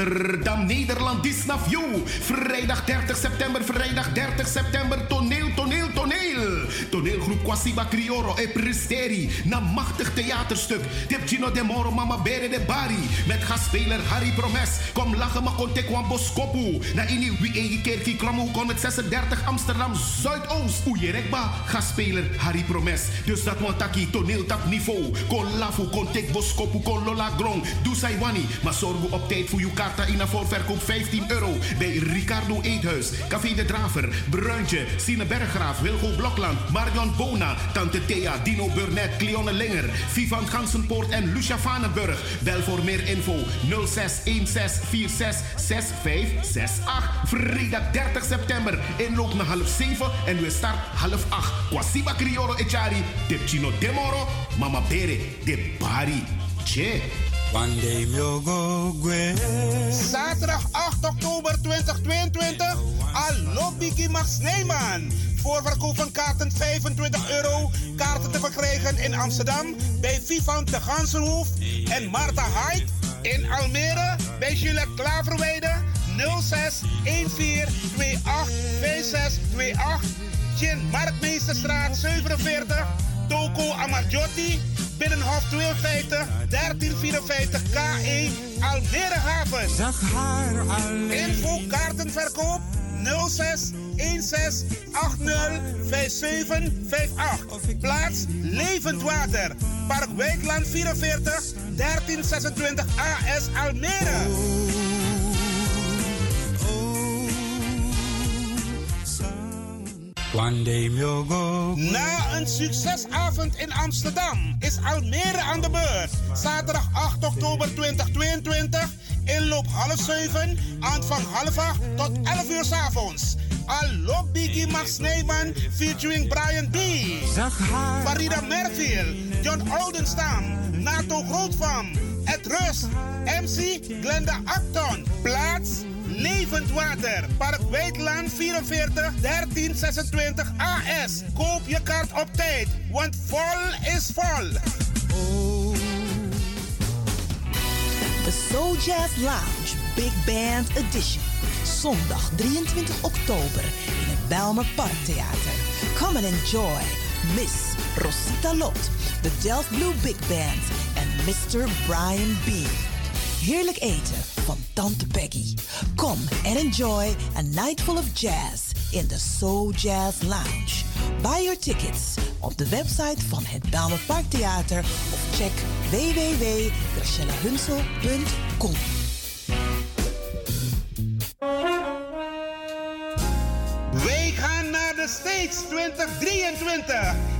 Amsterdam, Nederland, View. Vrijdag 30 september, vrijdag 30 september, toneel, toneel, toneel. Toneelgroep Quasiba Crioro e Presteri. Na machtig theaterstuk. Tip Gino de Moro, Mama Bere de Bari. Met gastspeler Harry Promes. Kom lachen, maar kon tekwan boskopu. Na ini wie egi kerkie kromo kon met 36 Amsterdam Zuidoost. Oejerekba, gastspeler Harry Promes. Dus dat want taki toneeltap niveau. Kon lafu, kon tek boskopu, kon lola grong. Doe sai wani. Maar zorg op tijd voor uw kaarta in voorverkoop 15 euro. Bij Ricardo Eethuis, Café de Draver, Bruintje, Sine Berggraaf, Wilgo Blokland, Marion Bona, Tante Thea, Dino Burnett, Cleone Linger, Vivan Gansenpoort en Lucia Vanenburg. Bel voor meer info 0616466568. Vrijdag 30 september. Inloop naar half 7 en we start half 8. Kwasiba Crioro Echari, Chino Demoro, Mama Bere, de Bari. Che. Zaterdag 8 oktober 2022. Allo Biggie Max Neyman. Voorverkoop van kaarten 25 euro. Kaarten te verkrijgen in Amsterdam bij Vivant de Gansenhoef en Marta Hyde. In Almere bij Juliette Klaverweide 06 14 28 5628. Chin Markmeesterstraat 47. Toko Amarjotti. Binnenhof 52 1354 K1 Almere Haven. Info kaartenverkoop 06 16 80 5758. Plaats Levend Water. Park Wijkland 44 1326 AS Almere. One day go. Na een succesavond in Amsterdam is Almere aan de beurt. Zaterdag 8 oktober 2022. Inloop half 7, aanvang half 8 tot 11 uur s avonds. Allo Biggie Max Neyman featuring Brian B. Farida Merville, John Oldenstam, Nato Grootvam, Ed Rust, MC Glenda Acton. Plaats Levend Water, Park Weidland 44 1326 AS. Koop je kaart op tijd, want vol is vol. The Soul Jazz Lounge Big Band Edition. Zondag 23 oktober in het Belmer Parktheater. Come and enjoy Miss Rosita Lot, de Delft Blue Big Band en Mr. Brian B. Heerlijk eten van Tante Peggy. Come and enjoy a night full of jazz in the Soul Jazz Lounge. Buy your tickets op de website van het Belmer Parktheater of check www.gracielahunsel.com. Wij gaan naar de States 2023.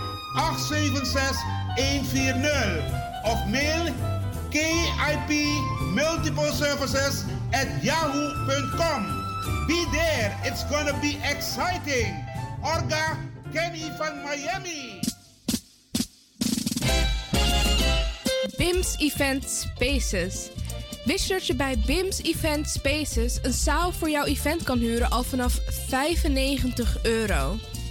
876 140 of mail KIP Multiple Services at yahoo.com. Be there, it's gonna be exciting. Orga Kenny van Miami. BIMS Event Spaces. Wist dat je bij BIMS Event Spaces een zaal voor jouw event kan huren al vanaf 95 euro?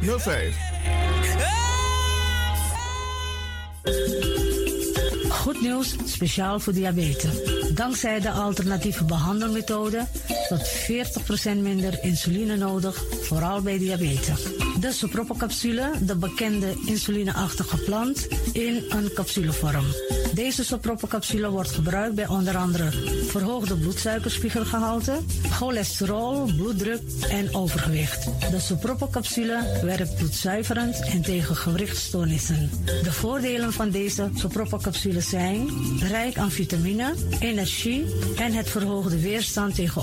5305. Goed nieuws, speciaal voor diabetes. Dankzij de alternatieve behandelmethode tot 40% minder insuline nodig, vooral bij diabetes. De Sopropocapsule, de bekende insulineachtige plant, in een capsulevorm. Deze Sopropocapsule wordt gebruikt bij onder andere verhoogde bloedsuikerspiegelgehalte, cholesterol, bloeddruk en overgewicht. De Sopropocapsule werkt bloedzuiverend en tegen gewrichtstoornissen. De voordelen van deze Sopropocapsule zijn rijk aan vitamine, energie en het verhoogde weerstand tegen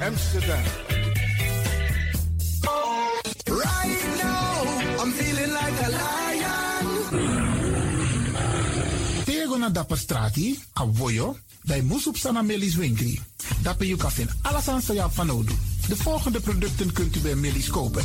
Amsterdam. Right now, I'm feeling like a lion. Tego na dapper strati, a voyo, bij Moesop Sana Melis Winkri. Dapper you kan alles aan van. De volgende producten kunt u bij Melis kopen.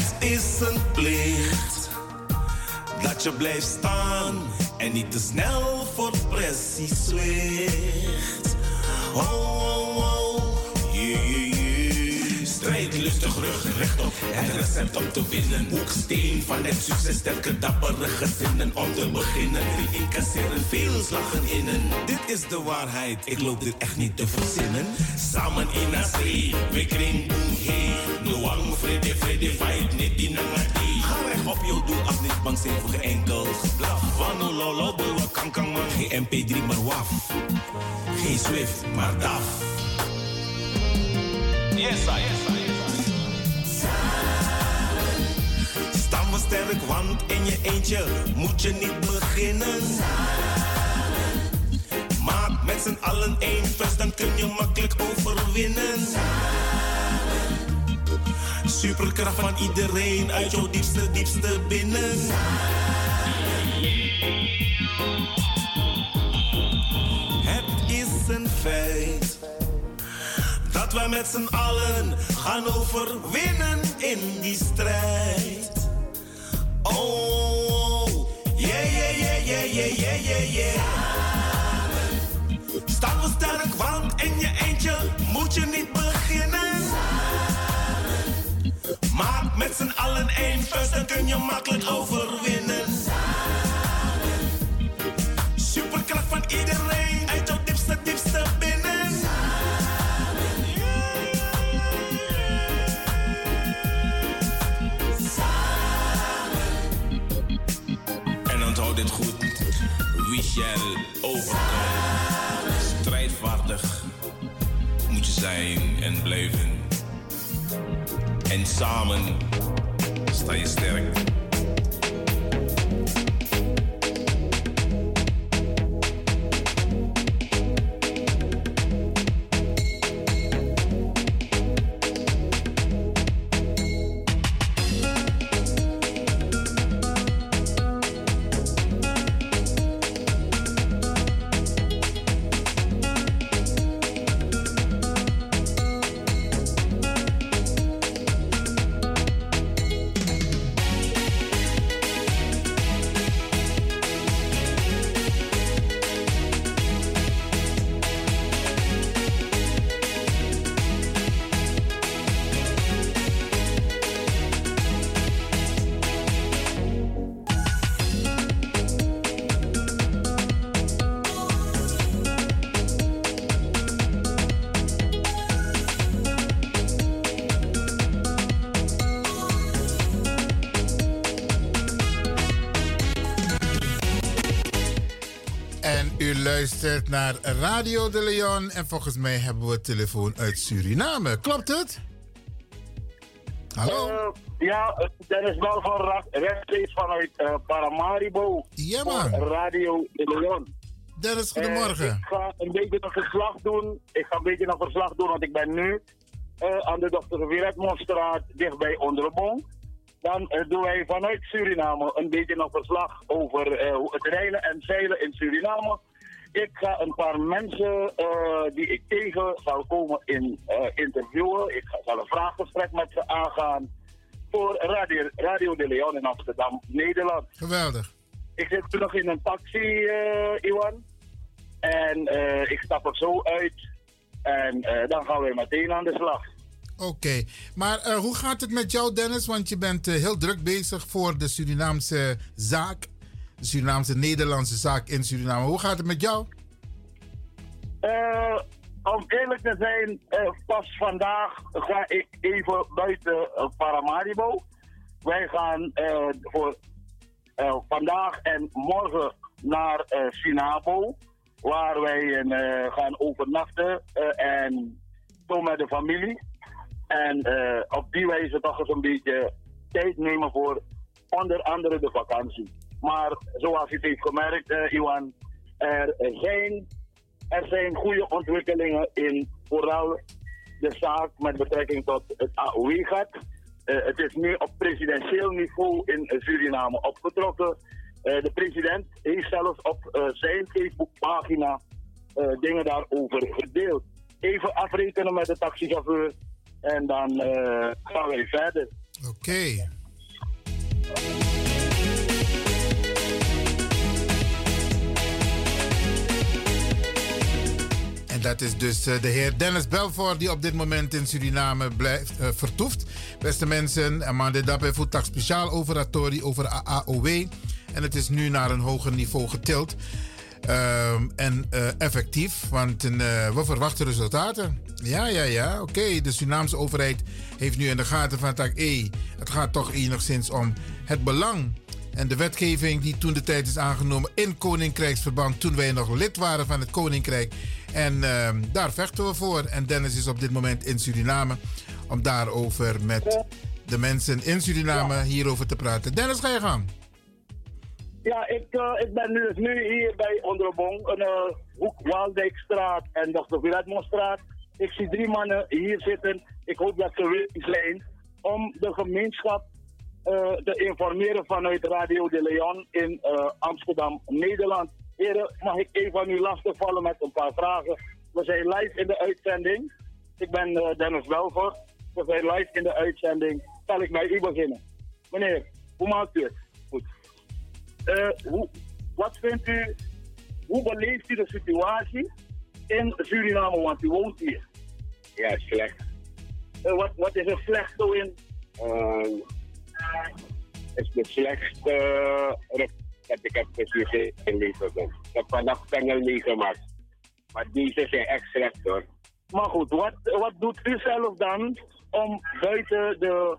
Het is een plicht dat je blijft staan en niet te snel voor pressie zwicht. Oh. Strijd lustig, rug rechtop. Het recept om te winnen. Hoeksteen van het succes, sterke dappere gezinnen. Om te beginnen, die incasseren veel slagen innen. Dit is de waarheid, ik loop dit echt niet te verzinnen. Samen in zee, we kring hey. Noang, vrede, vrede, fight, niet die nangati. Ga recht op je doel af, niet bang zijn voor enkel geblaf. Wano, lolo, bulwa, kan, kan, man. Geen MP3, maar waf. Geen Swift, maar DAF. I, yes, I. Staan we sterk, want in je eentje moet je niet beginnen. Maak met z'n allen één vuist, dan kun je makkelijk overwinnen. Superkracht van iedereen uit jouw diepste, diepste binnen. Het dat wij met z'n allen gaan overwinnen in die strijd. Oh, yeah, yeah, yeah, yeah, yeah, yeah, yeah, yeah. Staan we sterk, want in je eentje moet je niet beginnen. Maak met z'n allen één vuist, dan kun je makkelijk overwinnen. Shall overkomen. Strijdvaardig moet je zijn en blijven. En samen sta je sterk. Luistert naar Radio de Leon. En volgens mij hebben we telefoon uit Suriname. Klopt het? Hallo? Eh, ja, Dennis Bal van rechtstreeks vanuit eh, Paramaribo. Ja, man. Radio de Leon. Dennis, Eh, goedemorgen. ik ga een beetje een verslag doen. Ik ga een beetje een verslag doen, want ik ben nu aan de Dr. Wiretmonstraat dichtbij Onderbong. Dan doen wij vanuit Suriname een beetje een verslag over het rijden en zeilen in Suriname. Ik ga een paar mensen eh, die ik tegen zal komen in, eh, interviewen. Ik ga, zal een vraaggesprek met ze aangaan voor Radio, Radio de Leon in Amsterdam, Nederland. Geweldig. Ik zit nog in een taxi, eh, Iwan. En ik stap er zo uit. En dan gaan we meteen aan de slag. Oké, maar hoe gaat het met jou, Dennis? Want je bent heel druk bezig voor de Surinaamse zaak. Surinaamse Nederlandse zaak in Suriname. Hoe gaat het met jou? Eh, om eerlijk te zijn, eh, pas vandaag ga ik even buiten uh, Paramaribo. Wij gaan eh, voor eh, vandaag en morgen naar eh, Sinabo, waar wij eh, gaan overnachten eh, en zo met de familie. En eh, op die wijze toch eens een beetje tijd nemen voor onder andere de vakantie. Maar zoals u heeft gemerkt, eh, Iwan, er zijn, er zijn goede ontwikkelingen in vooral de zaak met betrekking tot het AOW-gat. Eh, het is nu op presidentieel niveau in Suriname opgetrokken. Eh, de president heeft zelfs op eh, zijn Facebookpagina dingen daarover gedeeld. Even afrekenen met de taxichauffeur en dan gaan wij verder. Oké. Dat is dus eh, de heer Dennis Belfort die op dit moment in Suriname blijft, eh, vertoeft. Beste mensen, Amande Dappe voert tak speciaal overatorie over AOW. En het is nu naar een hoger niveau getild. Ehm, en eh, effectief, want eh, we verwachten resultaten. Ja, ja, ja. Oké, de Surinaamse overheid heeft nu in de gaten van tak E. Het gaat toch enigszins om het belang en de wetgeving die toen de tijd is aangenomen in Koninkrijksverband, toen wij nog lid waren van het Koninkrijk. En ehm, daar vechten we voor. En Dennis is op dit moment in Suriname om daarover met de mensen in Suriname hierover te praten. Dennis, ga je gang. Ja, ik, eh, ik ben nu, nu hier bij Onderbong, een uh, hoek Waaldijkstraat en Dr. Viratmonstraat. Ik zie drie mannen hier zitten. Ik hoop dat ze willing zijn om de gemeenschap eh, te informeren vanuit Radio de Leon in Amsterdam, Nederland. Heren, mag ik even aan u lastigvallen met een paar vragen? We zijn live in de uitzending. Ik ben eh, Dennis Welvoort. We zijn live in de uitzending. Zal ik bij u beginnen? Meneer, hoe maakt u het? Goed. Eh, hoe, wat vindt u, hoe beleeft u de situatie in Suriname, want u woont hier? Ja, slecht. Eh, wat, wat is er slecht zo in? Het is de slechtste dat ik heb gezien in leven. Ik heb vandaag panel meegemaakt. Maar deze zijn echt slecht hoor. Maar goed, wat, wat doet u zelf dan om buiten de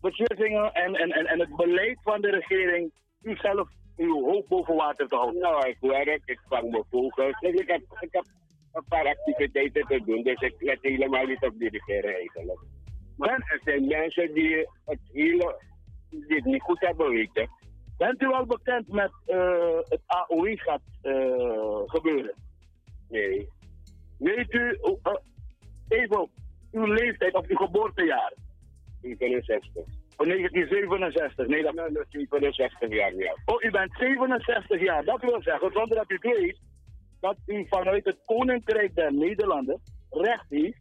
beslissingen en, en, en, en het beleid van de regering u zelf uw hoofd boven water te houden? Nou, ik werk, ik vang mijn vogels. Dus ik, heb, ik heb een paar activiteiten te doen, dus ik let helemaal niet op die regering eigenlijk. Maar er zijn mensen die het hele die het niet goed hebben weten. Bent u al bekend met eh, het AOE-gat eh, gebeuren? Nee. Weet u, eh, even uw leeftijd of uw geboortejaar? 67. Van 1967, nee dat... Dat is 67 jaar, ja. Oh, u bent 67 jaar. Dat wil zeggen, zonder dat u weet, dat u vanuit het Koninkrijk der Nederlanden recht heeft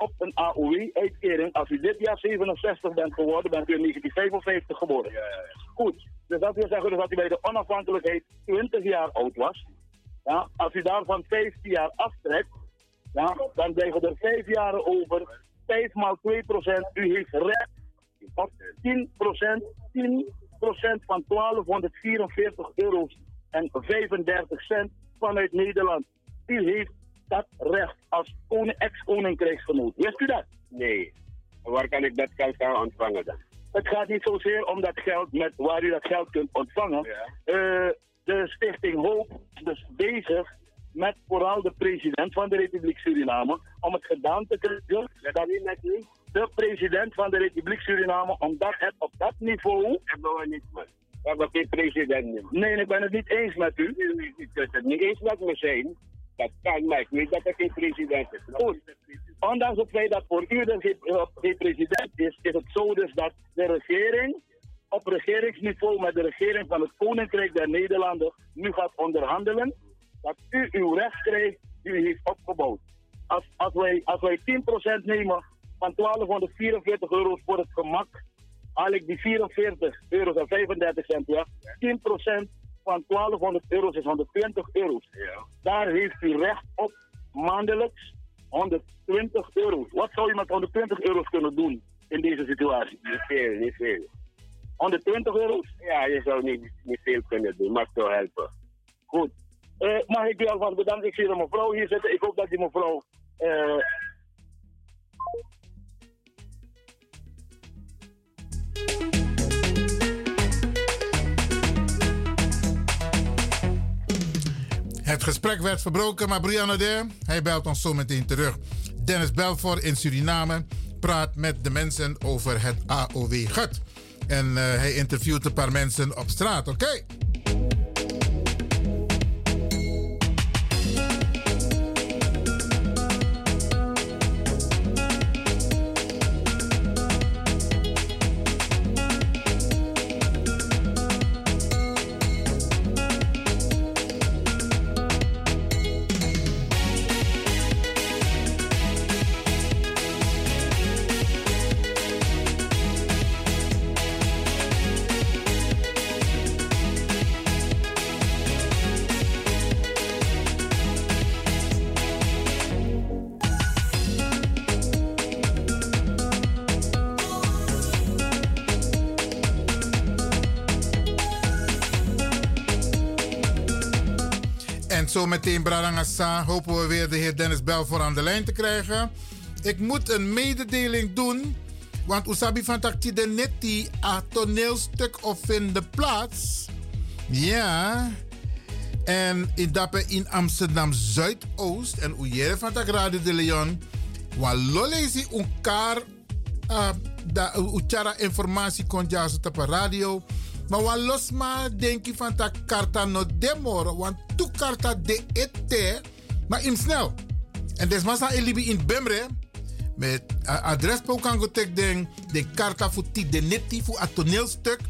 op een AOW-uitkering. Als u dit jaar 67 bent geworden, bent u in 1955 geboren. Ja, ja, ja. Goed. Dus dat wil zeggen dus dat u bij de onafhankelijkheid 20 jaar oud was. Ja, als u daarvan 15 jaar aftrekt, ja, dan blijven er 5 jaren over. 5 maal 2 procent. U heeft recht op 10 procent. 10 procent van 1244 euro's en 35 cent vanuit Nederland. U heeft dat recht als ex-koninkrijksgenoot. Wist u dat? Nee. Waar kan ik dat geld gaan ontvangen dan? Het gaat niet zozeer om dat geld, met waar u dat geld kunt ontvangen. Eh, de Stichting Hoop is dus bezig met vooral de president van de Republiek Suriname om het gedaan te krijgen. Dat is niet. De president van de Republiek Suriname, omdat het op dat niveau. Hebben we niet, man. We hebben geen president meer. Nee, ik ben het niet eens met u. U kunt het niet eens met me zijn. Dat kan, maar ik weet dat er geen president is. Ondanks het feit dat voor u er geen, eh, president is, is het zo dus dat de regering op regeringsniveau met de regering van het Koninkrijk der Nederlanden nu gaat onderhandelen. Dat u uw recht krijgt die u heeft opgebouwd. Als, als, wij, als wij 10% nemen van 1244 euro's voor het gemak, haal ik die 44 euro's en 35 cent weg. 10% van 1200 euro's is 120 euro's. Daar heeft u recht op maandelijks. 120 euro's. Wat zou je met 120 euro's kunnen doen in deze situatie? Niet veel, niet veel. 120 euro's? Ja, je zou niet, niet veel kunnen doen, maar toch helpen. Goed. Uh, mag ik u alvast bedanken? Ik zie een mevrouw hier zitten. Ik hoop dat die mevrouw... Uh... Het gesprek werd verbroken, maar Brianna de, hij belt ons zo meteen terug. Dennis Belfort in Suriname praat met de mensen over het AOW-gut. En uh, hij interviewt een paar mensen op straat, oké? Zo meteen Brarangasa hopen we weer de heer Dennis Belfor aan de lijn te krijgen. Ik moet een mededeling doen. Want Usabi van de net die a toneelstuk of in de plaats. Ja. En in in Amsterdam Zuidoost. En Oejere van Radio de Leon. Walolezi elkaar. Uh, da, uchara informatie kon jazen op radio. Maar wat los maar denk je van dat karta no demoro. Want tu karta de ete. Maar in snel. En desmasa elibi in Bemre. Met adres po kan go tek den. De karta voor ti de neti voor het toneelstuk.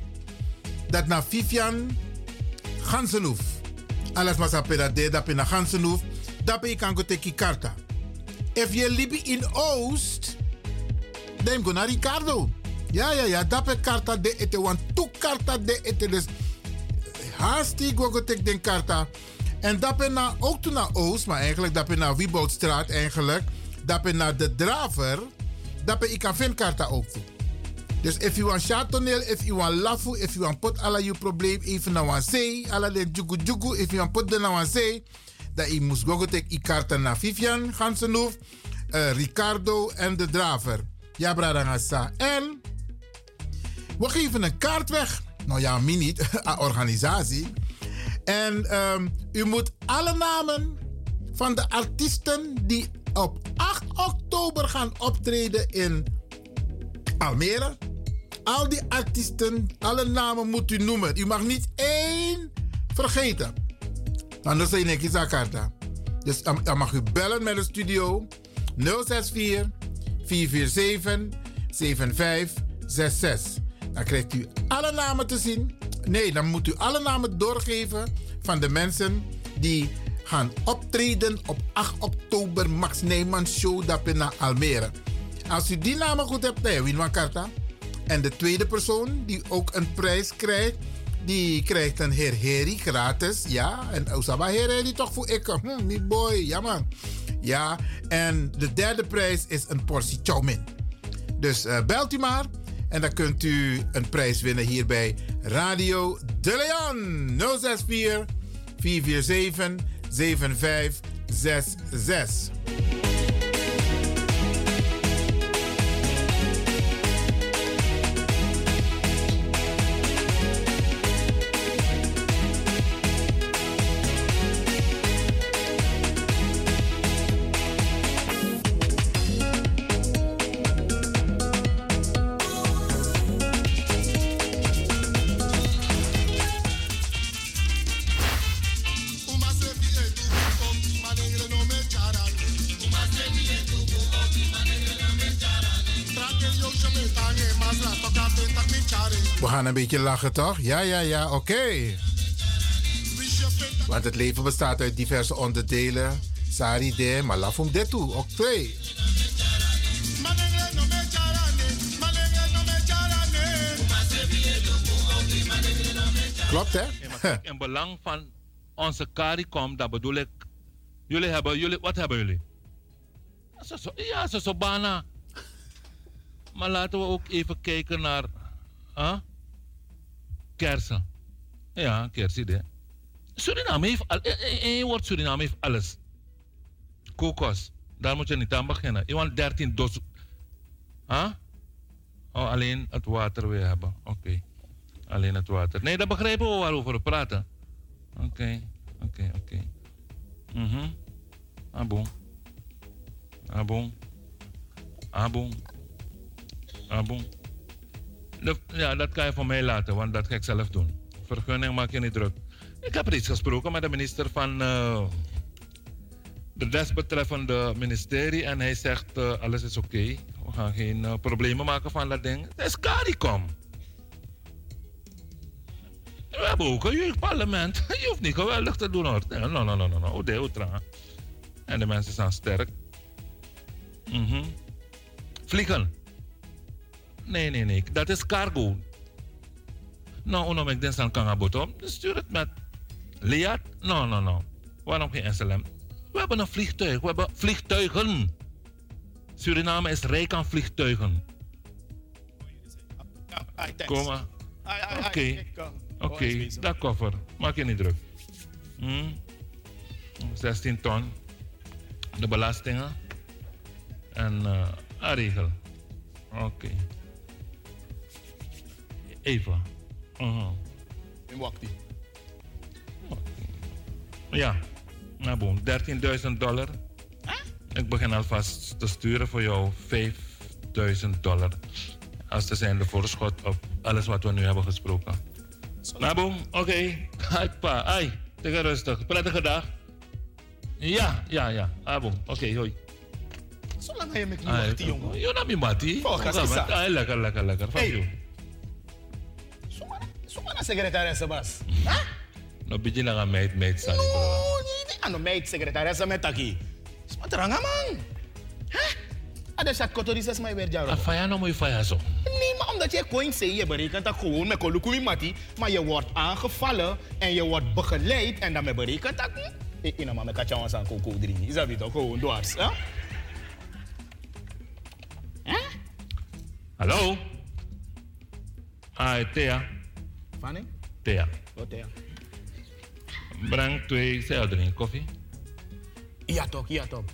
Dat na Vivian Gansenhoef. Alles sa pera de dat na Gansenhoef. Dat je kan go tek karta. If je libi in Oost. Dan go naar Ricardo. Ja, ja, ja. Dat is karta de ete. Want tu karta de ete. Dus haastig go tek den karta. En dat ben naar, ook toen naar Oost, maar eigenlijk dat ben naar Wieboudstraat eigenlijk. Dat ben naar de Draver. Dat ben ik kan karta ook toe. Dus if you want chatoneel, if you want lafu, if you want put alla je probleem even naar een zee, alla de jugu jugu, if you want put de naar een zee, dat je moest go tek i karta naar Vivian Gansenhoef, uh, Ricardo en de Draver. Ja, brada En we geven een kaart weg. Nou ja, mini niet, organisatie. En um, u moet alle namen van de artiesten die op 8 oktober gaan optreden in Almere. Al die artiesten, alle namen moet u noemen. U mag niet één vergeten. Anders zijn ik kaarta. Dus dan mag u bellen met de studio 064 447 7566. Dan krijgt u alle namen te zien. Nee, dan moet u alle namen doorgeven van de mensen die gaan optreden op 8 oktober Max Neyman Show dat naar Almere. Als u die namen goed hebt, dan win karta. En de tweede persoon die ook een prijs krijgt, die krijgt een heer Heri gratis. Ja, en Osama heer toch voor ik. Hm, niet boy, ja man. Ja, en de derde prijs is een portie chow mein. Dus uh, belt u maar en dan kunt u een prijs winnen hier bij Radio De Leon 064 447 7566. Een beetje lachen, toch? Ja, ja, ja, oké. Want het leven bestaat uit diverse onderdelen. Sari de, maar lafum de toe, ook twee. Klopt, hè? in belang van onze CARICOM, dat bedoel ik... Jullie hebben, jullie, wat hebben jullie? Ja, zo, zo bana. Maar laten we ook even kijken naar huh? Kersen. Ja, kersen. Suriname heeft, al, één woord, Suriname heeft alles. Kokos, daar moet je niet aan beginnen. Je want 13 dos. Huh? Oh, alleen het water weer hebben. Oké. Alleen het water. Nee, dat begrijpen we waarover we praten. Oké, oké, oké. Mhm. Ah, bon. Ah, bon. Ah, Ja, dat kan je voor mij laten, want dat ga ik zelf doen. Vergunning maak je niet druk. Ik heb reeds gesproken met de minister van uh, de desbetreffende ministerie en hij zegt uh, alles is oké. We gaan geen uh, problemen maken van dat ding. Het is CARICOM. We hebben ook een jeugdparlement. Je hoeft niet geweldig te doen hoor. Nee, no, no, no, no, no. Ode, ultra. En de mensen zijn sterk. -hmm. Vliegen. Nee, nee, nee. Dat is cargo. Nou, uno ik denk aan Kangaboto. Stuur het met Liat? No, no, no. Waarom geen SLM? We hebben een vliegtuig. We hebben vliegtuigen. Suriname is rijk aan vliegtuigen. Kom maar. Oké. Oké, dat koffer. Maak je niet druk. Hmm? 16 ton. De belastingen. En uh, een regel. Oké. Even. Uh -huh. In Wakti. Ja, nou boom, 13.000 dollar. Ik begin alvast te sturen voor jou 5.000 dollar. Als te zijn de voorschot op alles wat we nu hebben gesproken. Nou boom, oké. Okay. Hai pa, ai. Tegen rustig. Prettige dag. Ja, ja, ja. Ah boom, oké, okay, hoi. Zolang je met me mati, jongen. Je naam je mati. Volgens mij. Lekker, lekker, lekker. Fuck you. Secretaris Bas. Huh? No biji na meid meid sa. No, hindi ano meid secretaressa met taki. Smatranga man. Huh? Ada sa kotorisas mai berjaro. Afaya no mooi faya zo. Nee, maar omdat je coin zei, je berekent dat gewoon met kolukumi mati, maar je wordt aangevallen en je wordt begeleid en dan berekent dat niet. Ik maar met katja aan koko drie. Is dat toch gewoon dwars, hè? Hallo? Ah, Thea. Fanny? Thea. Oh, Thea. Breng twee zeildringen koffie. Ja toch, ja toch.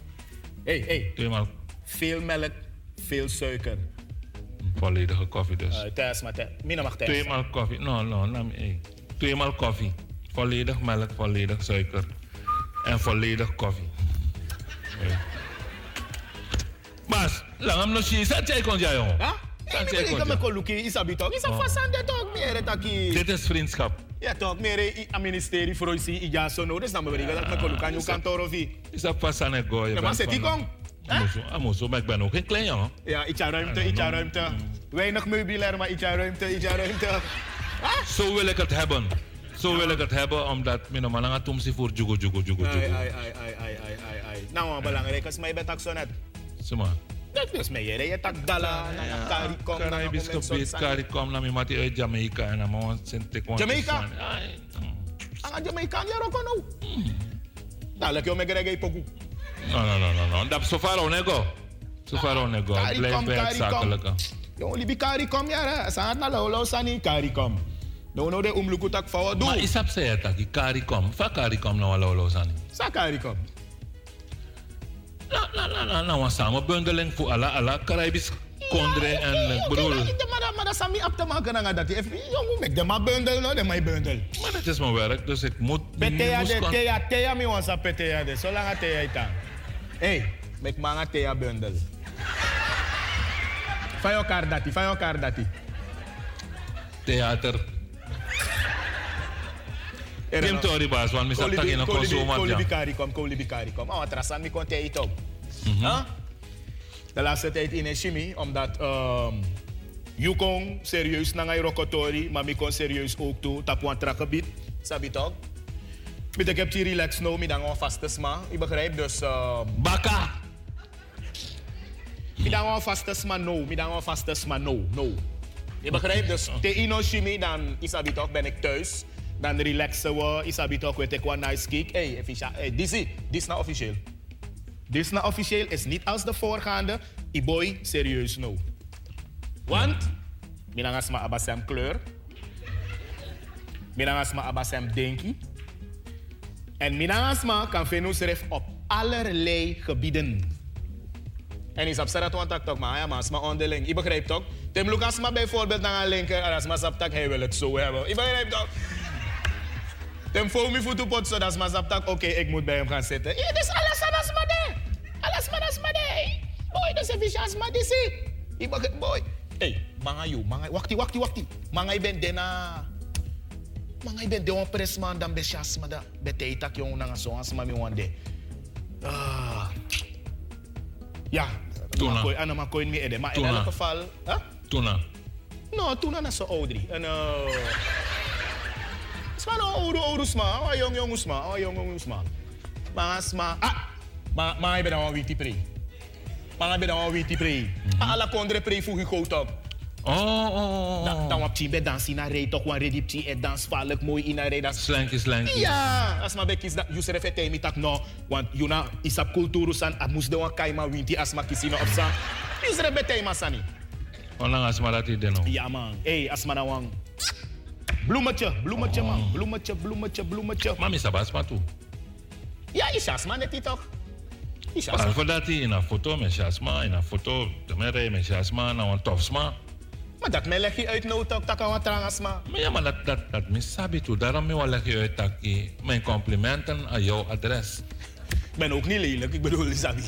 Hé, hey, hey. Tweemaal. Veel melk, veel suiker. Volledige koffie dus. Uh, thuis, maar thuis. Mina mag thuis. Tweemaal koffie. No, no, no. Hey. Tweemaal koffie. Volledig melk, volledig suiker. En volledig koffie. Hey. Bas, lang hem nog zien. Zet jij kon jij, jongen. Ik ga me koluki, isabi toch? Isa fasande toch, meer taki. Dit is vriendschap. Ja toch, meer a ministerie voor ons ja zo nodig. Dan bedoel ik dat me kolukan je kantoor of i. Isa fasande gooi. Ja, maar zet die kom. Amoso, maar ik ben ook geen klein jongen. Ja, iets ruimte, iets ruimte. Weinig meubilair, maar iets ruimte, iets ruimte. Zo wil ik het hebben. Zo wil ik het hebben, omdat mijn man gaat om zich voor jugo, jugo, jugo, jugo. Ai, ai, ai, ai, ai, ai, ai. Nou, maar belangrijk is mij bij taxonet. Zeg maar. Dat is mij, je tak dala, na CARICOM, na Caribisch gebied, CARICOM, na mi mati uit Jamaica en na mo sente kon. Jamaica? Ah, Jamaica, ja, roko no. Dadelijk, joh, me grege poku. No, no, no, no, no. Dat so far onego. So far onego. Blijf bij het zakelijke. Jongen, libi CARICOM, ja, saat na lolo sani CARICOM. No, no, de umluku tak fawa do. Maar isap se ya taki CARICOM. Fa CARICOM na lolo sani. Sa CARICOM. Na, na, samenbundeling voor alle, alle Caribisch kondre en ik bedoel... Maar dat sami op te maken dan dat hij jongen met de maar bundel no, de maar bundel. Maar dat is mijn werk, dus ik moet... Petea de tea tea mi wansa petea de, zolang tea ita. Hey, met manga tea bundel. Van elkaar dati, van elkaar dati. Theater. Kim tori bas, want misal tak in een consumat. Kolibi kari kom, kari kom. Oh, trasan mi kon te ito. De laatste tijd in Shimi, omdat um, Yukong serieus na ngay rokotori, maar mi kon serieus ook toe, tapuan trakabit, sabi toch? Bitte ik heb die relax no, mi dan gewoon vaste sma, je begrijpt dus... Uh, Baka! Mi dan gewoon vaste sma no, mi dan gewoon vaste sma no, no. Je begrijpt dus, te ino Shimi, dan isabi toch ben ik thuis. Dan relaxen we, isabi toch, weet ik nice kick. Hey, hey, dit is nou officieel. Dit na officieel is niet als de voorgaande. Iboy, serieus no. Want, minangasma abasem kleur. Minangasma abasem denki. En minangasma kan venusref op allerlei gebieden. En is op dat want tak toch maar ja maar asma onderling. Je begrijpt toch? Tim Lucas maar bijvoorbeeld naar een linker en asma saptak hij wil het zo hebben. Je begrijpt toch? Tim voel me voet op zo dat saptak oké ik moet bij hem gaan zitten. Ja, dus alles aan asma de. Alles maar asma de. Boy, dat is een visje asma de zie. Je begrijpt boy. Hey, manga you, manga, wakti, wakti, wakti. Manga je bent dena. Manga je bent de een presman dan besje asma da. Bete tak jong nanga zo asma mi wande. Ah. Ja, Tuna. Makoy, ano makoy mi ede. Maar in elk geval... Tuna. No, tuna na zo oudri. En uh... Sma no oudu oudu sma. Oh, jong jong sma. Oh, jong jong sma. Mga sma... Ah! Ma, ma ibe na witi pre. Mga ibe na witi pre. Ah, ala kondre pre fugi koutok. Oh, oh, oh. Dan, dan wap chibe dansi na rei toch wan redi pti et dans valk mooi in a rei. Das... Slanky, slanky. Ja, as ma bekis dat you seref et mi tak no, want you na isap kulturu san a mus de wan kaima winti as ma kisino op san. You seref betei ma sani. Onlang asma dat hij deno. Ja man, hey as ma na wan. Bloemetje, bloemetje man, bloemetje, bloemetje, bloemetje. Mami sabas ma tu. Ja, is as ma net toch? Is as Maar voordat hij in een foto met Jasma, in een foto de mere met Jasma, nou een tofsma. Maar dat me leg je uit nou toch, tak wat trang as ma. Maar ja, maar dat, dat, dat mis sabi tu. Daarom wil leg je uit dat mijn complimenten aan jouw adres. Ik ben ook niet lelijk, ik bedoel, Isabi.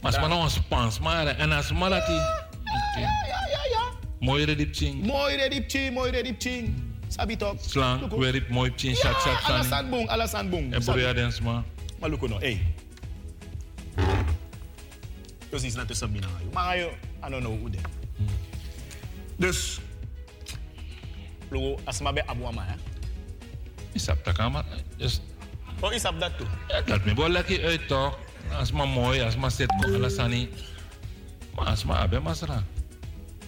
Maar als maar nou een Spaans maar en als maar dat hij... Ja, ja, ja, ja. Mooi redipching. Mooi redipching, mooi redipching. Sabi toch? Slang, weer mooi pching, chat, chat, Ja, sani. alasan bong, alasan bong. En broer dens maar. Maar look no, hey. Dus iets naar tussen mina ngayon. Maar ngayon, ano no, ude. Dus, lugo, as mabe abu ama, ya? Isap ta kamer. Dus Oh, isap dat toe. ja, dat me wel lekker uit toch. Als maar mooi, als maar zit kon alasani. Maar als maar abe masra.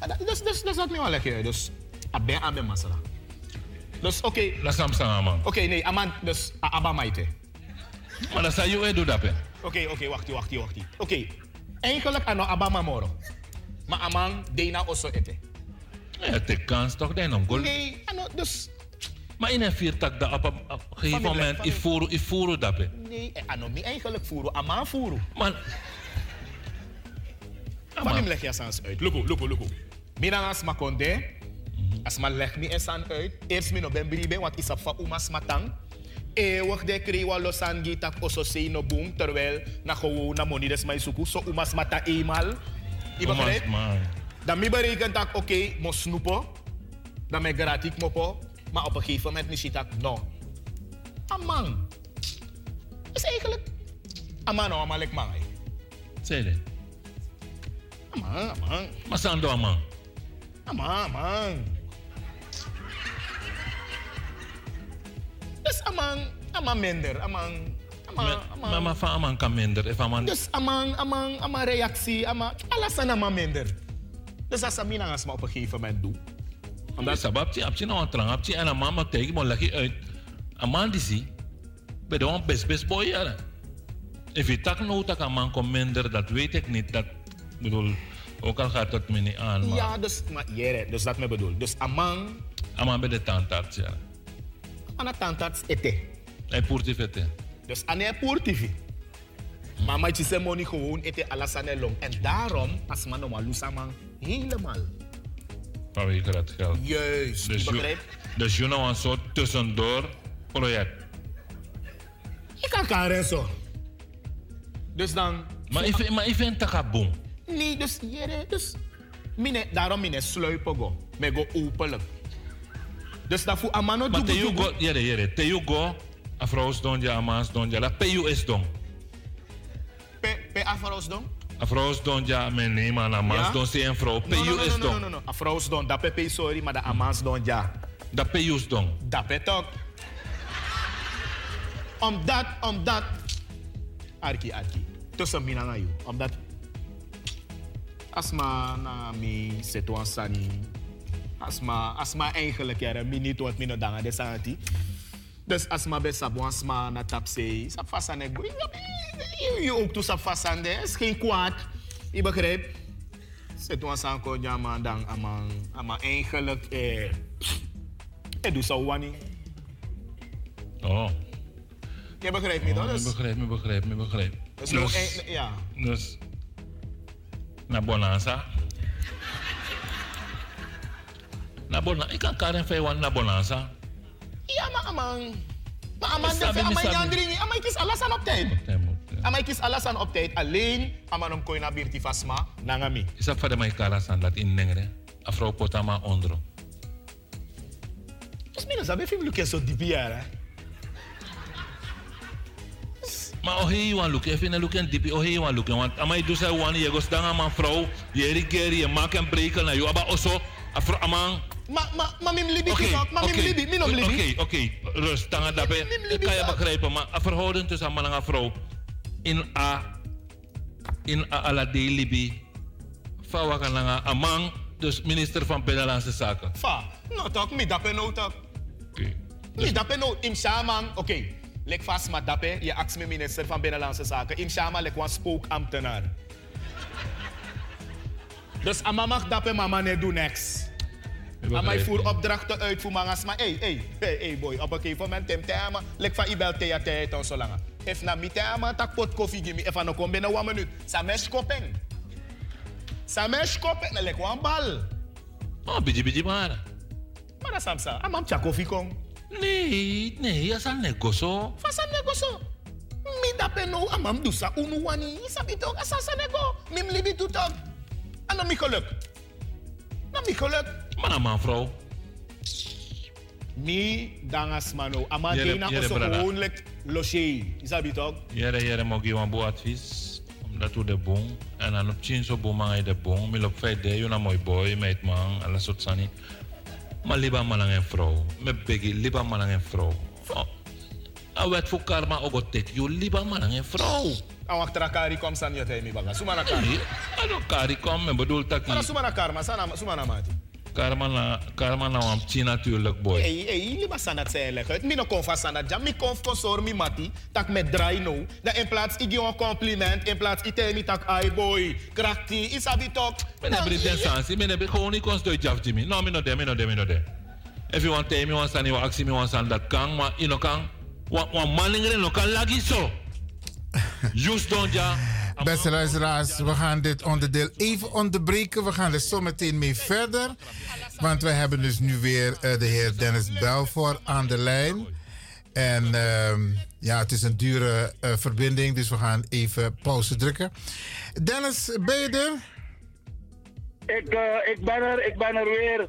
Dat- Dus, dus, dus dat me wel lekker. Dus, abe, abe masala. Dus, oké. La samsang man. Oké, nee, aman, dus, a- aba maite. Maar dat zou je doen dat. Oké, oké, wacht, wacht, wacht. Oké, eigenlijk ano aba mamoro. Maar amang, dena oso ete. Ja, het kans toch goal. Nee, ano, dus, Maar in een viertak dat op een gegeven moment familie. ifuru ifuru dat hè. nee, eh, ano, mi eigenlijk voeren, ama voeren. Man. Van hem leg je sans uit. Luko, luko, luko. Mina as ma konde. As ma leg mi esan uit. Eerst mi no ben bribe, want isap fa umas matang. Eeuwig de krewa losan gitak oso say no boom. Terwijl na gewoon na money des suku. So umas mata eenmaal. Je begrijpt? Dan mi bereken tak oké, mo snoepo. Dan me gratik mo po. Maar op een gegeven moment mi tak no. Amang. Is eigenlijk. Amang no, amalek man. eh. Zeg. Amang, amang. Maar sando man. Amang, amang. Dus amang, amang minder. Amang, amang. Maar maar van aman kan minder. If aman. Dus amang, amang, amang reactie, amang, alles aan amang minder. Dus als Amina als maar op een gegeven moment doe. Omdat nou en mama tegen leg je uit. Man die zie. Bij de one best best boy ja. If je tak nou tak een man komt minder, dat weet ik niet. Dat bedoel, ook al gaat het me niet aan. Maar Ja, dus, maar jere, dus dat me bedoel. Dus amang, een man bij de tandarts ja. het tandarts ete. Hij poert die vette. Dus aan het poort TV. Maar maar je zegt money gewoon ete alles aan de long. En daarom, als man normaal amang, helemaal. Vanwege dat geld. Juist, Dus begrijpt? dus je nou een soort tussendoor project. Je kan karen zo. Dus dan... Maar ik vind, ik het boom. Nee, dus jere, dus... Mine, daarom mine sluipen go. Me go openlijk. Dus dat voor amano Maar te you go, jere jere, te you go, a vrouw don ja, a man don ja, la pe you is don. Pe, pe afros don? A vrouw don ja, men a man Ja? don se een vrouw, pe No, no, you no, is no, no, don. no, no. Afros don, dat pepe sorry, maar de amans don ja. Dat pe you is don. Dat pe toch. Omdat, omdat... Arki, arki. Tussen mina na you. Omdat... Asma na mi setuan sani. Asma, asma eigenlijk ja, mi niet wat mi no danga de santi. Dus als maar bij Sabwan sma na tapse, sap vast nek boy. Je ook toe sap vast aan de, is geen kwaad. Je begrijpt? Zet ons aan kon ja man dan amang ama eigenlijk eh. Het doet zo wanneer. Oh. Je begrijpt me, toch? Oh, ik begrijp, ik begrijp, ik begrijp. dus, no, ja. Dus, na Bonanza. Na Bonanza, ik kan Karen Feywan na Bonanza. Ja, maar amang. Maar Sabi de ni amang sabi. yan dringi, amang kies alles aan op tijd. Amang kies alles aan op tijd. Alleen, amang om kooi na birti fasma, nangami. Isa fa de mai karasan dat in nengre. Afro potama ondro. Dus mina sabi film lukken zo diep hè. Maar oh hey wan look, even look dipi, oh hey wan look, want amai do say wan je gos danga man vrouw, je rigeri, je maak en breken na you aba oso, afro amang. Ma, ma, ma mim libi Oké, kisok, ma mim oké, libi, minom oké, libi. Oké, oké, rust, tanga dape. Ik kan je begrijpen, maar verhouding tussen man en vrouw in a in a ala de libi. Fawa kan langa amang, dus minister van Binnenlandse Zaken. Fa, no talk, mi dape no talk. Mi dape no, im shaman, oké. Lek vast maar dape, je aks me minister van Binnenlandse Zaken. Im shaman lek wan spookambtenaar. Dus ama mag dape, mama ne doe niks. Ama voer opdrachten uit voor mangas, maar hey, hey, hey, hey boy, op een gegeven moment tem tema, lek van ibel te te zo lang. If na mi tema tak pot koffie gimme, if ano kom binnen one minuut, sa mesh kopeng. Sa mesh kopeng, na lek wan bal. Oh, biji biji maar. Maar dat samsa, amam cha koffie kong. Nee, nee, dat is een negoso. Fasa negoso. Mi dape no amam dusa unu wani, sabi toch, asasa nego. Mim libi tu toch. Ano mi geluk. Na mi geluk. Maar man vrouw. Mi dangas mano, ama Jere- dena jere oso brada. gewoon lek loche. Sabi toch? Jere jere mo giwan bo advies. Omdat we de bon. En dan op chin zo bo man de bon. Mil op feit de, na mooi boy, meid man, alle soort sani. Maar liba man en vrouw. Me begi, liba man en vrouw. Oh. A wet voor karma ook tek. You liba man en vrouw. Awak trakari kom san yote mi baga. Sumana karma. Ano kari kom, me bedoel taki. Mana sumana karma, sumana mati. Karma na, karma na wam chin natuurlijk boy. Hey, hey, liba sanat zijn leg uit. Mi no kon van sanat jam. Mi kon consor mi mati. Tak met draai no. Da in plaats ik een compliment. In plaats ik tell mi tak ai boy. Krakti. Isabi toch. Men heb den sansi, men heb gewoon niet konst uit Jaf Jimmy. No, me no de, me no de, me no de. If you want to me want stand, you ask me want stand dat kan, maar you know kan. Wan wan maningere no kan lagi so. Just don't ja. Beste luisteraars, we gaan dit onderdeel even onderbreken. We gaan er zo meteen mee verder. Want we hebben dus nu weer eh, de heer Dennis Belfort aan de lijn. En ehm, ja, het is een dure eh, verbinding, dus we gaan even pauze drukken. Dennis, ben je er? Ik, eh, ik, ben er, ik ben er weer.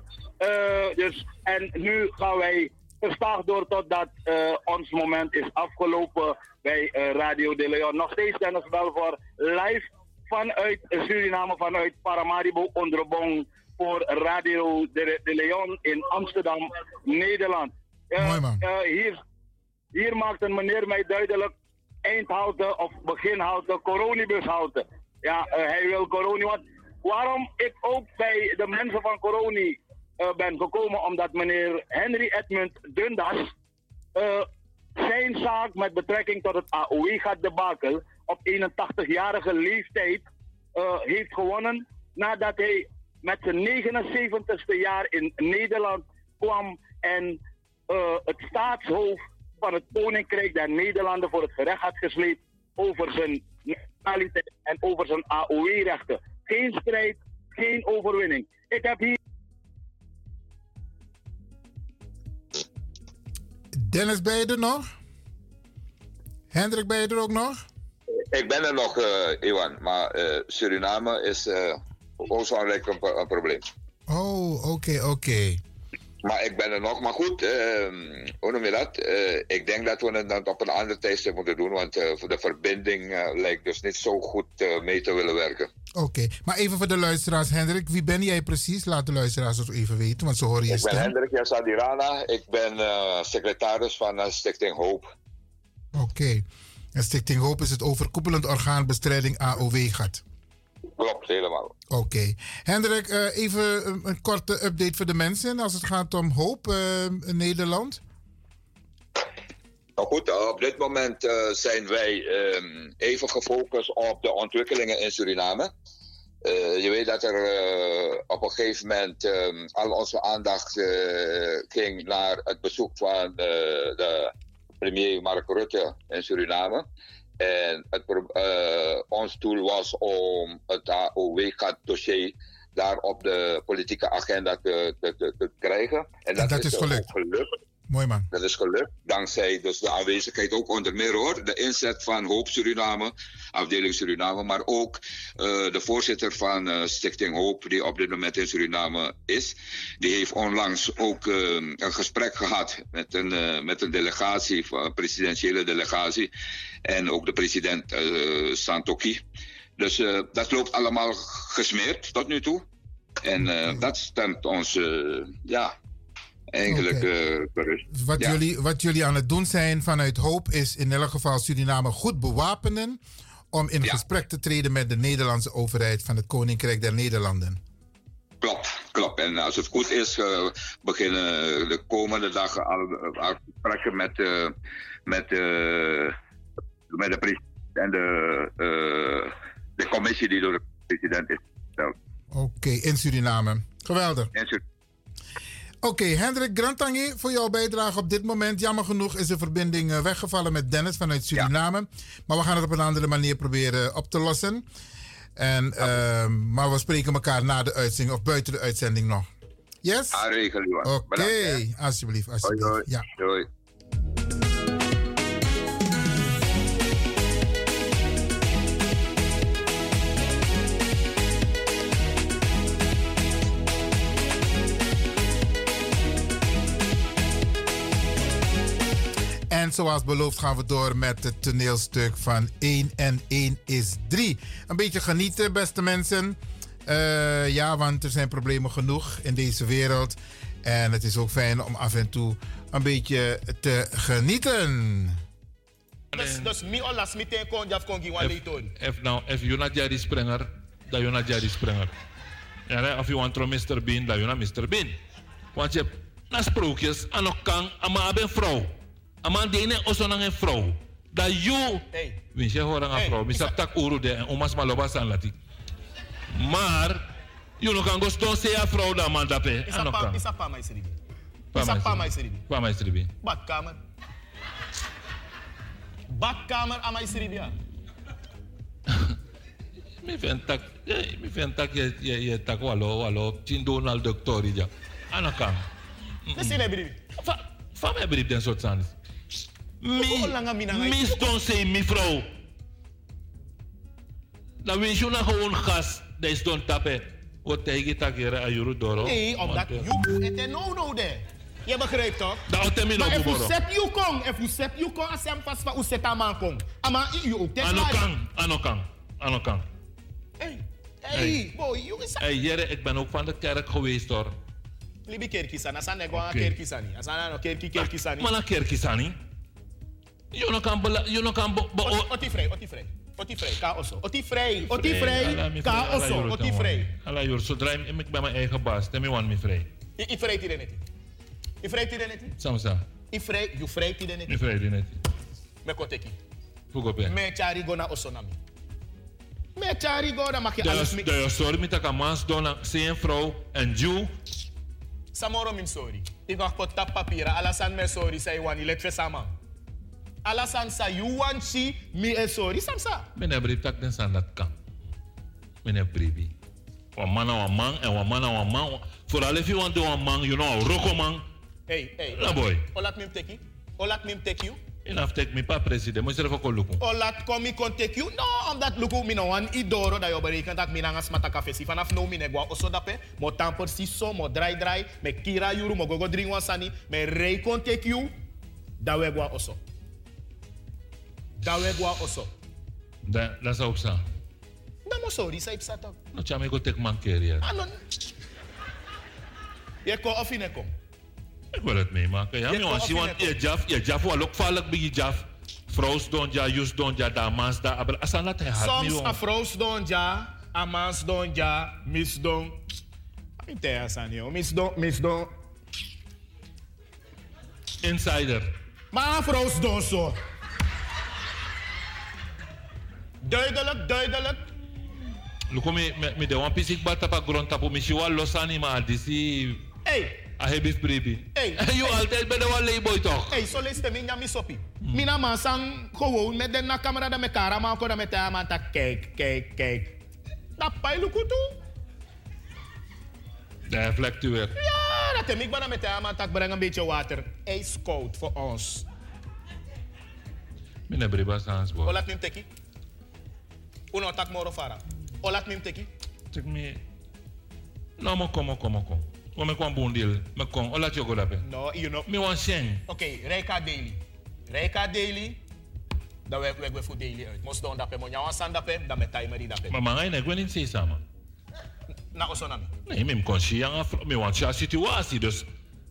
Dus, en nu gaan wij gestaag door totdat eh, ons moment is afgelopen bij eh, Radio de Leon. Nog steeds Dennis Belfort live vanuit Suriname, vanuit Paramaribo Onderbong voor Radio de, de Leon in Amsterdam, Nederland. Eh, eh, hier, hier maakt een meneer mij duidelijk eindhouten of beginhouten, coronibushouten. Ja, hij wil corona. Want waarom ik ook bij de mensen van corona ben gekomen, omdat meneer Henry Edmund Dundas eh, zijn zaak met betrekking tot het AOE-gat debakel op 81-jarige leeftijd eh, heeft gewonnen nadat hij met zijn 79ste jaar in Nederland kwam en eh, het staatshoofd van het Koninkrijk der Nederlanden voor het gerecht had gesleept over zijn nationaliteit en over zijn AOE-rechten. Geen strijd, geen overwinning. Ik heb hier Dennis, ben je er nog? Hendrik, ben je er ook nog? Ik ben er nog, eh Iwan, maar eh, Suriname is uh, waarschijnlijk een, pro- een probleem. Oh, oké, oké. Maar ik ben er nog. Maar goed, eh, hoe noem je dat? Eh, ik denk dat we het dan op een ander tijdstip moeten doen, want eh, voor de verbinding eh, lijkt dus niet zo goed mee te willen werken. Oké, maar even voor de luisteraars, Hendrik. Wie ben jij precies? Laat de luisteraars het even weten, want ze horen je Ik ben. Hendrik Yassadirana, ik ben secretaris van Stichting Hoop. Oké. En Stichting Hoop is het overkoepelend orgaan bestrijding AOW-gat. Klopt, helemaal. Oké. Hendrik, eh, even een, een korte update voor de mensen als het gaat om hoop eh, in Nederland. Nou goed, op dit moment uh, zijn wij um, even gefocust op de ontwikkelingen in Suriname. Je weet dat er op een gegeven moment um, al onze aandacht ging naar het bezoek van de premier Mark Rutte in Suriname. En het, ons doel was om het AOW-dossier daar op de politieke agenda te, te, te, te krijgen. En dat, en dat is, is gelukt. gelukt. Mooi man. Dat is gelukt. Dankzij dus de aanwezigheid ook onder meer hoor. De inzet van Hoop Suriname, afdeling Suriname. Maar ook uh, de voorzitter van uh, Stichting Hoop, die op dit moment in Suriname is. Die heeft onlangs ook uh, een gesprek gehad met een, met een delegatie, een presidentiële delegatie. En ook de president Santoki. Dus dat loopt allemaal gesmeerd tot nu toe. En dat stemt ons, ja, eigenlijk okay. uh, wat, jullie, wat jullie aan het doen zijn vanuit Hoop is in elk geval Suriname goed bewapenen om in gesprek te treden met de Nederlandse overheid van het Koninkrijk der Nederlanden. Klopt, klopt. En als het goed is, uh, beginnen de komende dagen al, al gesprekken met, uh, met, met de president en de, de commissie die door de president is gesteld. Oké, in Suriname. Geweldig. In Suriname. Oké, okay, Hendrik Grantangi, voor jouw bijdrage op dit moment. Jammer genoeg is de verbinding eh, weggevallen met Dennis vanuit Suriname. Maar we gaan het op een andere manier proberen op te lossen. En, uh, maar we spreken elkaar na de uitzending of buiten de uitzending nog. Yes? Ah, Oké, okay, alsjeblieft. alsjeblieft. Hoi, hoi. Ja. Hoi. En zoals beloofd gaan we door met het toneelstuk van 1 en 1 is 3. Een beetje genieten, beste mensen. Uh, ja, want er zijn problemen genoeg in deze wereld. En het is ook fijn om af en toe een beetje te genieten. Dus, mi olas meteen kon jaf kon giwan leitoon. If nou, if you not Jerry Springer, dan you not Jerry Springer. Ja, of you want to Mr. Bean, dan you not Mr. Bean. Want je hebt na sprookjes, aan ook kan, aan een vrouw. Aman dene oso nang een vrouw. Dat you, hey. wins je hoor een vrouw. Misap tak uru de en omas maloba san lati. Maar, you no kan go ston se a vrouw da man dape. Isa pa, isa pa mai sribi. Isa pa mai sribi. Pa mai sribi. Badkamer. Badkamer aan mai sribi ja. Mi fen tak, mi fen tak je je je tak walo walo tin Donald dokter ja. Anakam. Nesi ne bribi. Fa, fa me bribi den soort. Mi, mis don't say mevrouw. Dan wens je nou gewoon gas. Dat is dan tappen. Wat tegen je takeren aan juru doro. Nee, omdat je het no no de. Je begrijpt toch? Dat is Maar if you set you kong, if you set you kong, als je hem vast van, set aan man kong. Ama je ook. Anokang, anokang, anokang. Hey, hey, boy, you is. Hey, jere, ik ben ook van de kerk geweest hoor. Libi kerkisani, asan nego okay. kerkisani. Asan no kerki kerkisani. Mana kerkisani? Je no kan bela, je no kan bo, bo, oti vrij, oti vrij. Oti vrij, ka osso. Oti vrij, oti vrij, ka osso, oti vrij. Alla jur, zodra ik ben mijn eigen baas, dan want me vrij. Ik vrij die net. Ik vrij die net. Samsa. Ik vrij, je vrij die net. Ik vrij die net. Me koteki. Fugo pe. Me chari gona osso nami. Me chari gona je alles mee. De sorry met dat mans dona, zijn vrouw en Jew. Samoro min sorry. Ik ga pot tap papieren, alasan me sorry, zei wani, let sama alasan sa you want si mi e sorry samsa. Meneer tak den san dat kan. Meneer man wa man en wa man man. Vooral if you want to wa man, you know, roko man. Hey, hey. La boy. Olat mim take you. Olat mim take you. Enough take me pa president. Moet je even kon lukken. Olat kom ik kon take you. No, omdat lukken mi no wan idoro da yo berekent dat mi nangas mata kafe si vanaf no mi negwa oso dape. Mo tamper si so, mo dry dry, me kira yuru, mo gogo drink wan sani, me rei kon take you. Da we gwa oso. Dat we gaan osso. Dat is ook zo. Dat moet zo, die zei ik zat ook. Nou, tja, ik tek mankeren. Ah, non. Je komt of je komt? Ik wil het meemaken. Ja, maar je want je jaf, je jaf, wel ook valk bij je jaf. Vrouws doen ja, jus doen ja, da mans da, aber asan dat hij had Soms a vrouws doen ja, a mans doen ja, mis doen. Niet asan yo, mis doen, mis doen. Insider. Maar vrouw doen zo. Duidelijk, duidelijk. Luko me me de wan pisik bata pa grond tapo mi shiwa los animal disi. Hey. A hebis bribi. Hey. You altijd bij de wan layboy toch? Hey, so luister mi nyami sopi. Mina man sang gewoon met de na camera da me kara man ko da me ta man ta kijk, kijk, kijk. Dat pai lukutu. De reflectuur. Ja, dat heb ik ben met de man tak breng een beetje water. Ijskoud voor ons. Mine briba sans bo. Olat mim teki. Uno tak moro fara. Olat mim teki. Tek me. No mo kom mo kom mo kom. Wa me kwam bondil. Me kom. Ola chogo dape. No, you know. Me wan sheng. Oké, okay, Rijka Daily. Rijka Daily. Dan werk we voor daily uit. Moest dan dape mo nyawan san dape, dan met timer die dape. Ik weet niet say sama. Na osonami. Nee, me kon shi yang af. Me wan shi situatie dus.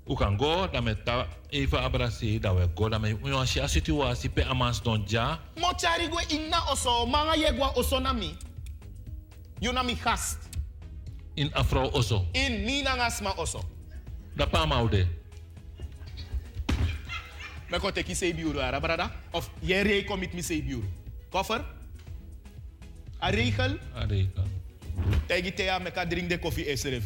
U kan go, dan met ta even abrasi, dan we go, dan me wan shi situatie pe amans don ja. Mo chari gwe inna oso, manga ye gwa osonami. You na mi gast. In afro oso. In nina ngasma oso. Da pa maude. Me ko teki sei biuru ara brada. Of je rei commit mi sei biuru. Koffer? A regel? A regel. Tegi te me ka drink de koffie esere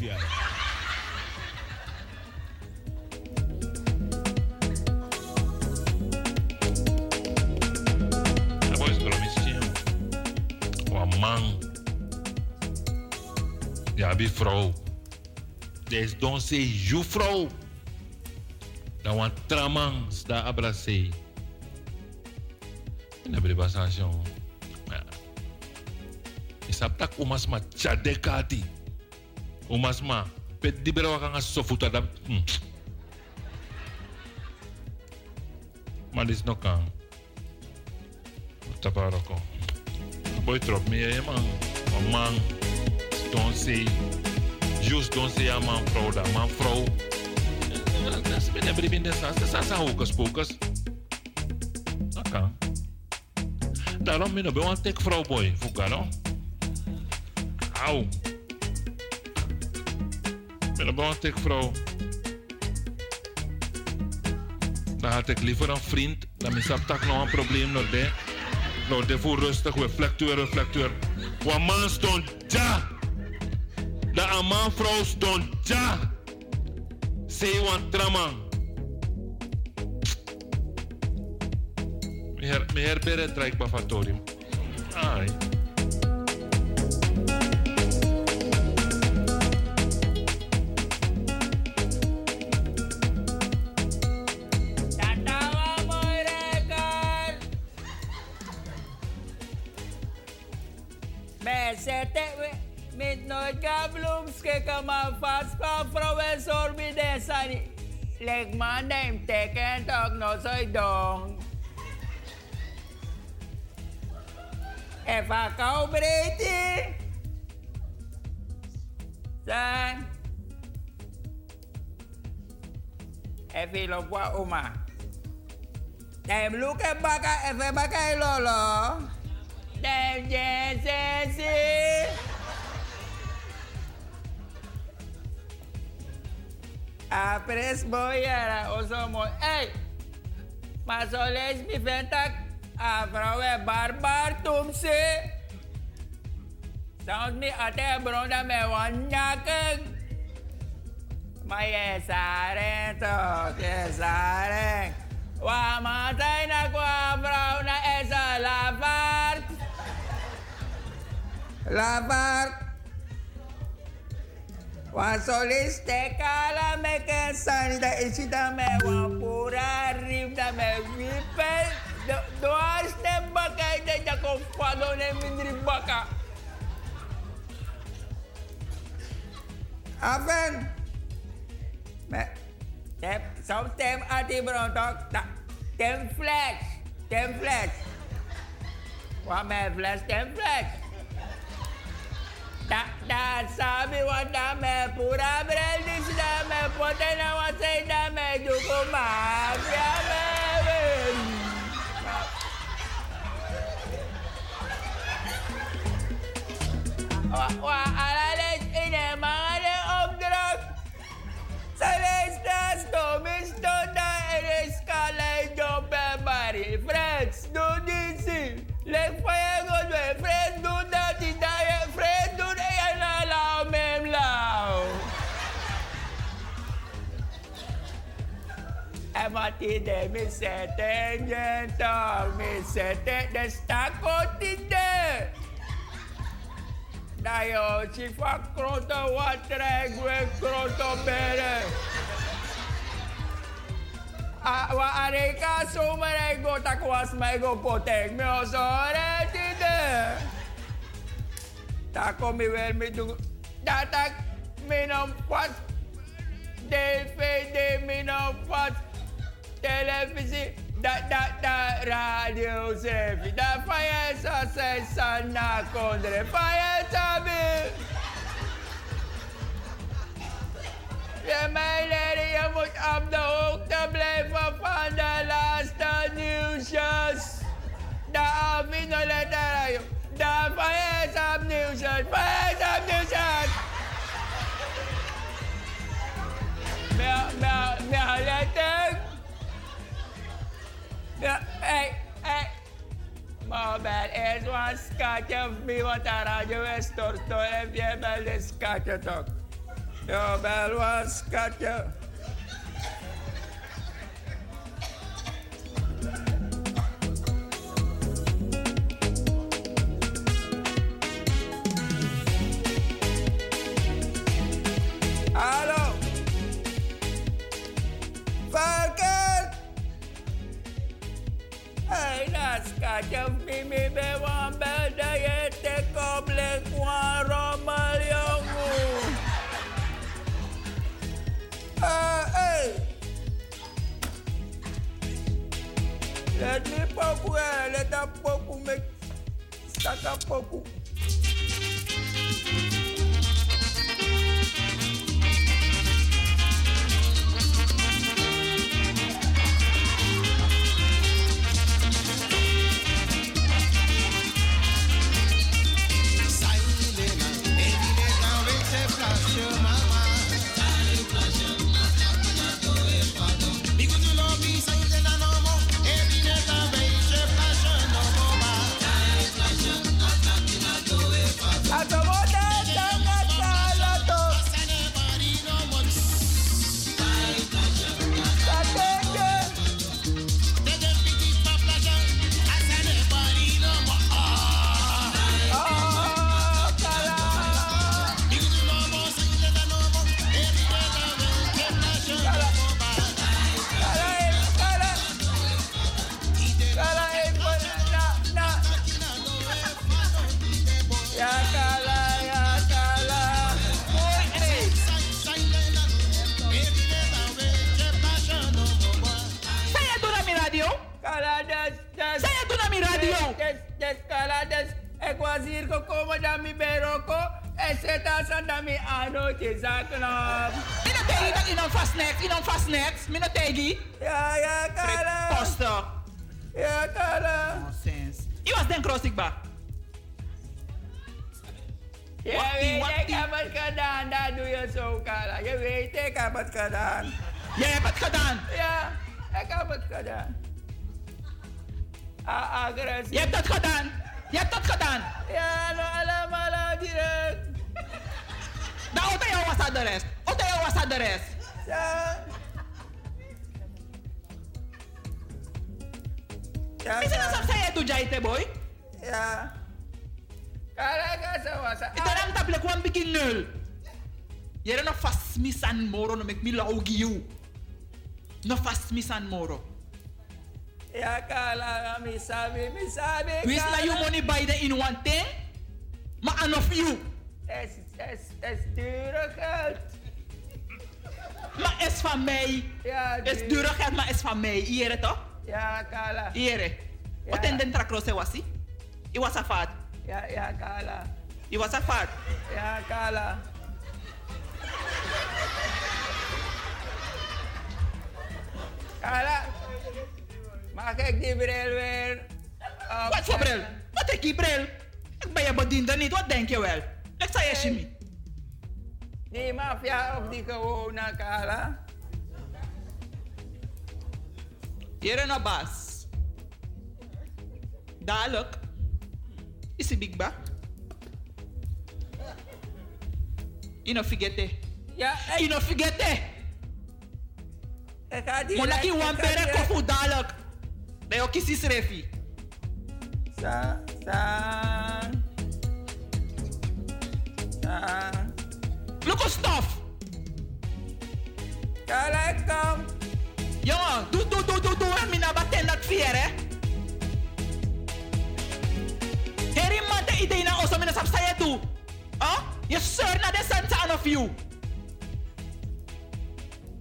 Ja, bi vrouw. Des don se ju vrouw. Dan wan tramang sta abrase. Na briba station. Ja. Isap tak umas ma chadekati. Umas ma pet di bera wakanga sofuta da. Hmm. Maar dit is nog kan. Tabaroko. Boy trop me je man. Een say. Just don't say a man vrouw dat man vrouw. Dat is binnen binnen sas. Dat hocus pocus. Dat kan. Daarom ben ik een tek vrouw boy. Auw. Ben ik een tek vrouw. Dan had ik liever een vriend. Dan is dat tak nog een probleem nog de. Nou, de voor rustig, we flectuur, reflectuur. Wa man stond ja. De een man vrouw stond ja. Say wan drama. Meher, meher bere trek bafatorium. Ai. Sorbi desani. Leg man neem teken toch no soy dong. Eva kau bereti. San. Evi lo kwa uma. Dem luke baka efe baka lolo. Dem jesesi. Apres boyara osomo. Hey! Masoles mi ventak. A vrouwe barbar tumse. Sounds mi ate bronda me wanyaken. Ma ye saren to, ye saren. Wa matay na kwa vrouw na esa lavart. Lavart. Pura rim da me wipel. Doas ne baka ide jako kwado ne mindri baka. Afen. Me. Tep, som tem ati brontok. Ta, tem flash. Tem flash. Wa me flash tem flash. Tata, sabe watame, pura brandis dame, poate n-au asei dame, ducu mafia mele. Oa, alales inimare of drug, celestas comis tota eres calei do pe mari, friends, do this, le foia En wat hij deed, me zette en je toch, me zette de stak uit in de. Daar je zich van grote water en grote bergen. Ah, wa areka zomer ik go tak was mij go potek me osore tide. Tak kom ik wel met doen. Dat tak minom pas DVD minom pas televisie. Dat dat dat radio zefi. Dat van je zo zijn sana kondre. Van je sabi. Je mij leren, je moet op de hoogte blijven van de laatste nieuwsjes. De Avino letter, de Fayez op nieuwsjes, Fayez op nieuwsjes. Meer, meer, meer letter. Ja, hey, hey. Maar bij eerst was schatje, wie wat de radio is, torto, heb je bij de schatje toch? Ja, bel was schatje. Hallo. Varken. Hey, dat schatje, Mimi, ben wan bel dat je te koppelen kwa rommel, jongen. Ah, hey. Let me poku, eh, let that poku make staka poku. Je zo, kala. Je weet, ik heb het gedaan. Jij hebt het gedaan? Ja, ik heb het gedaan. Ah, agressie. Je hebt dat gedaan. Je hebt dat gedaan. Ja, no, allemaal al direct. Nou, wat jou was de rest? Wat jou was de rest? Ja. Ja, Misschien ja. als saya tu jai boy. Ja. Sa wasa. Ito lang taple ko ang bikin nul. Yere no fast misan moro no mek mi laugi you. No fast misan moro. Ja, kala mi sabi, mi sabi. Wis na you money buy the in one thing? Ma of you? Es, es, es dure geld. Maar is van mij. Ja, is dure geld, maar is van mij. Hier toch? Ja, kala. Hier. Wat in den trakro was hij? I was a fat. Ja, ja, kala. I was a fat. Ja, kala. Kala. Maak ik die bril weer? op? Wat voor bril? Wat ik die bril? Ik ben je bediende niet, wat denk je wel? Ik zei je Jimmy. Die maffia of die gewone kala? Hier in een baas. Dadelijk. Is het big ba? You no forget it. You forget it. Ik ga die... Mona ki ik wan bere kofu dadelijk. Dat je kies refi. Sa, sa. Sa. Look at stuff. Kala, kom. Jongen, doe, doe, doe, doe, doe. En mina baten dat vier, hè. Heri man te idee na oso mina sap saya doe. Huh? Je na de sense of you.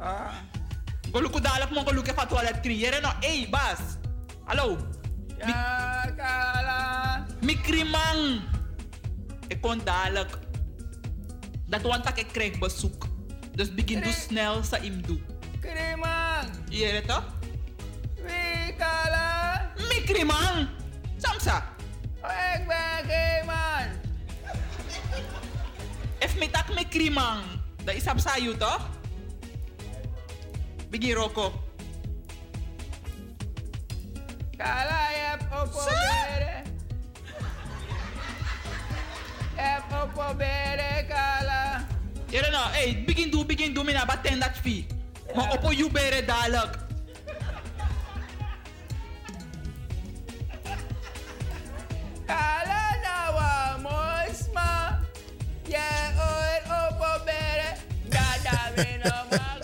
Ah. Go luku dadelijk mo go luku fa toilet creëren no. Hey, bas. Hallo. Ja, kala. Mikrimang. Ik kon dadelijk. Dat want dat ik krijg bezoek. Dus begin doe snel sa im doe. Krimang. Je weet toch? Wie, kala? Mikrimang. Samsa. Ik ben geen man. If me tak me krimang. Dat is op sayo toch? Begin roko. Kala, opgeberen. Je hebt opgeberen, kala. Jere nou, hey, begin doe, begin doe, mina baten dat fee. Maar op you bere dadelijk. Kala na wa mosma. Je oor opgeberen. Dada me no magluku dama.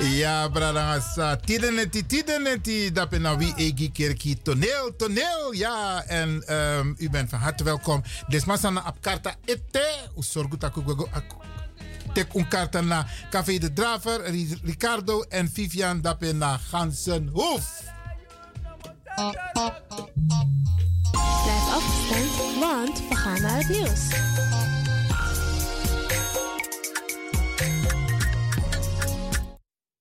Ja, bradangasa. Tideneti, tideneti. Dat ben nou wie egi kerkie toneel, toneel. Ja, en ehm, u bent van harte welkom. Desmasana op karta ete. U zorgt dat ik Tek un karta na Café de Draver, Ri- Ricardo en Vivian Dappen na Gansenhoef. Blijf afgestemd, want we gaan naar het nieuws.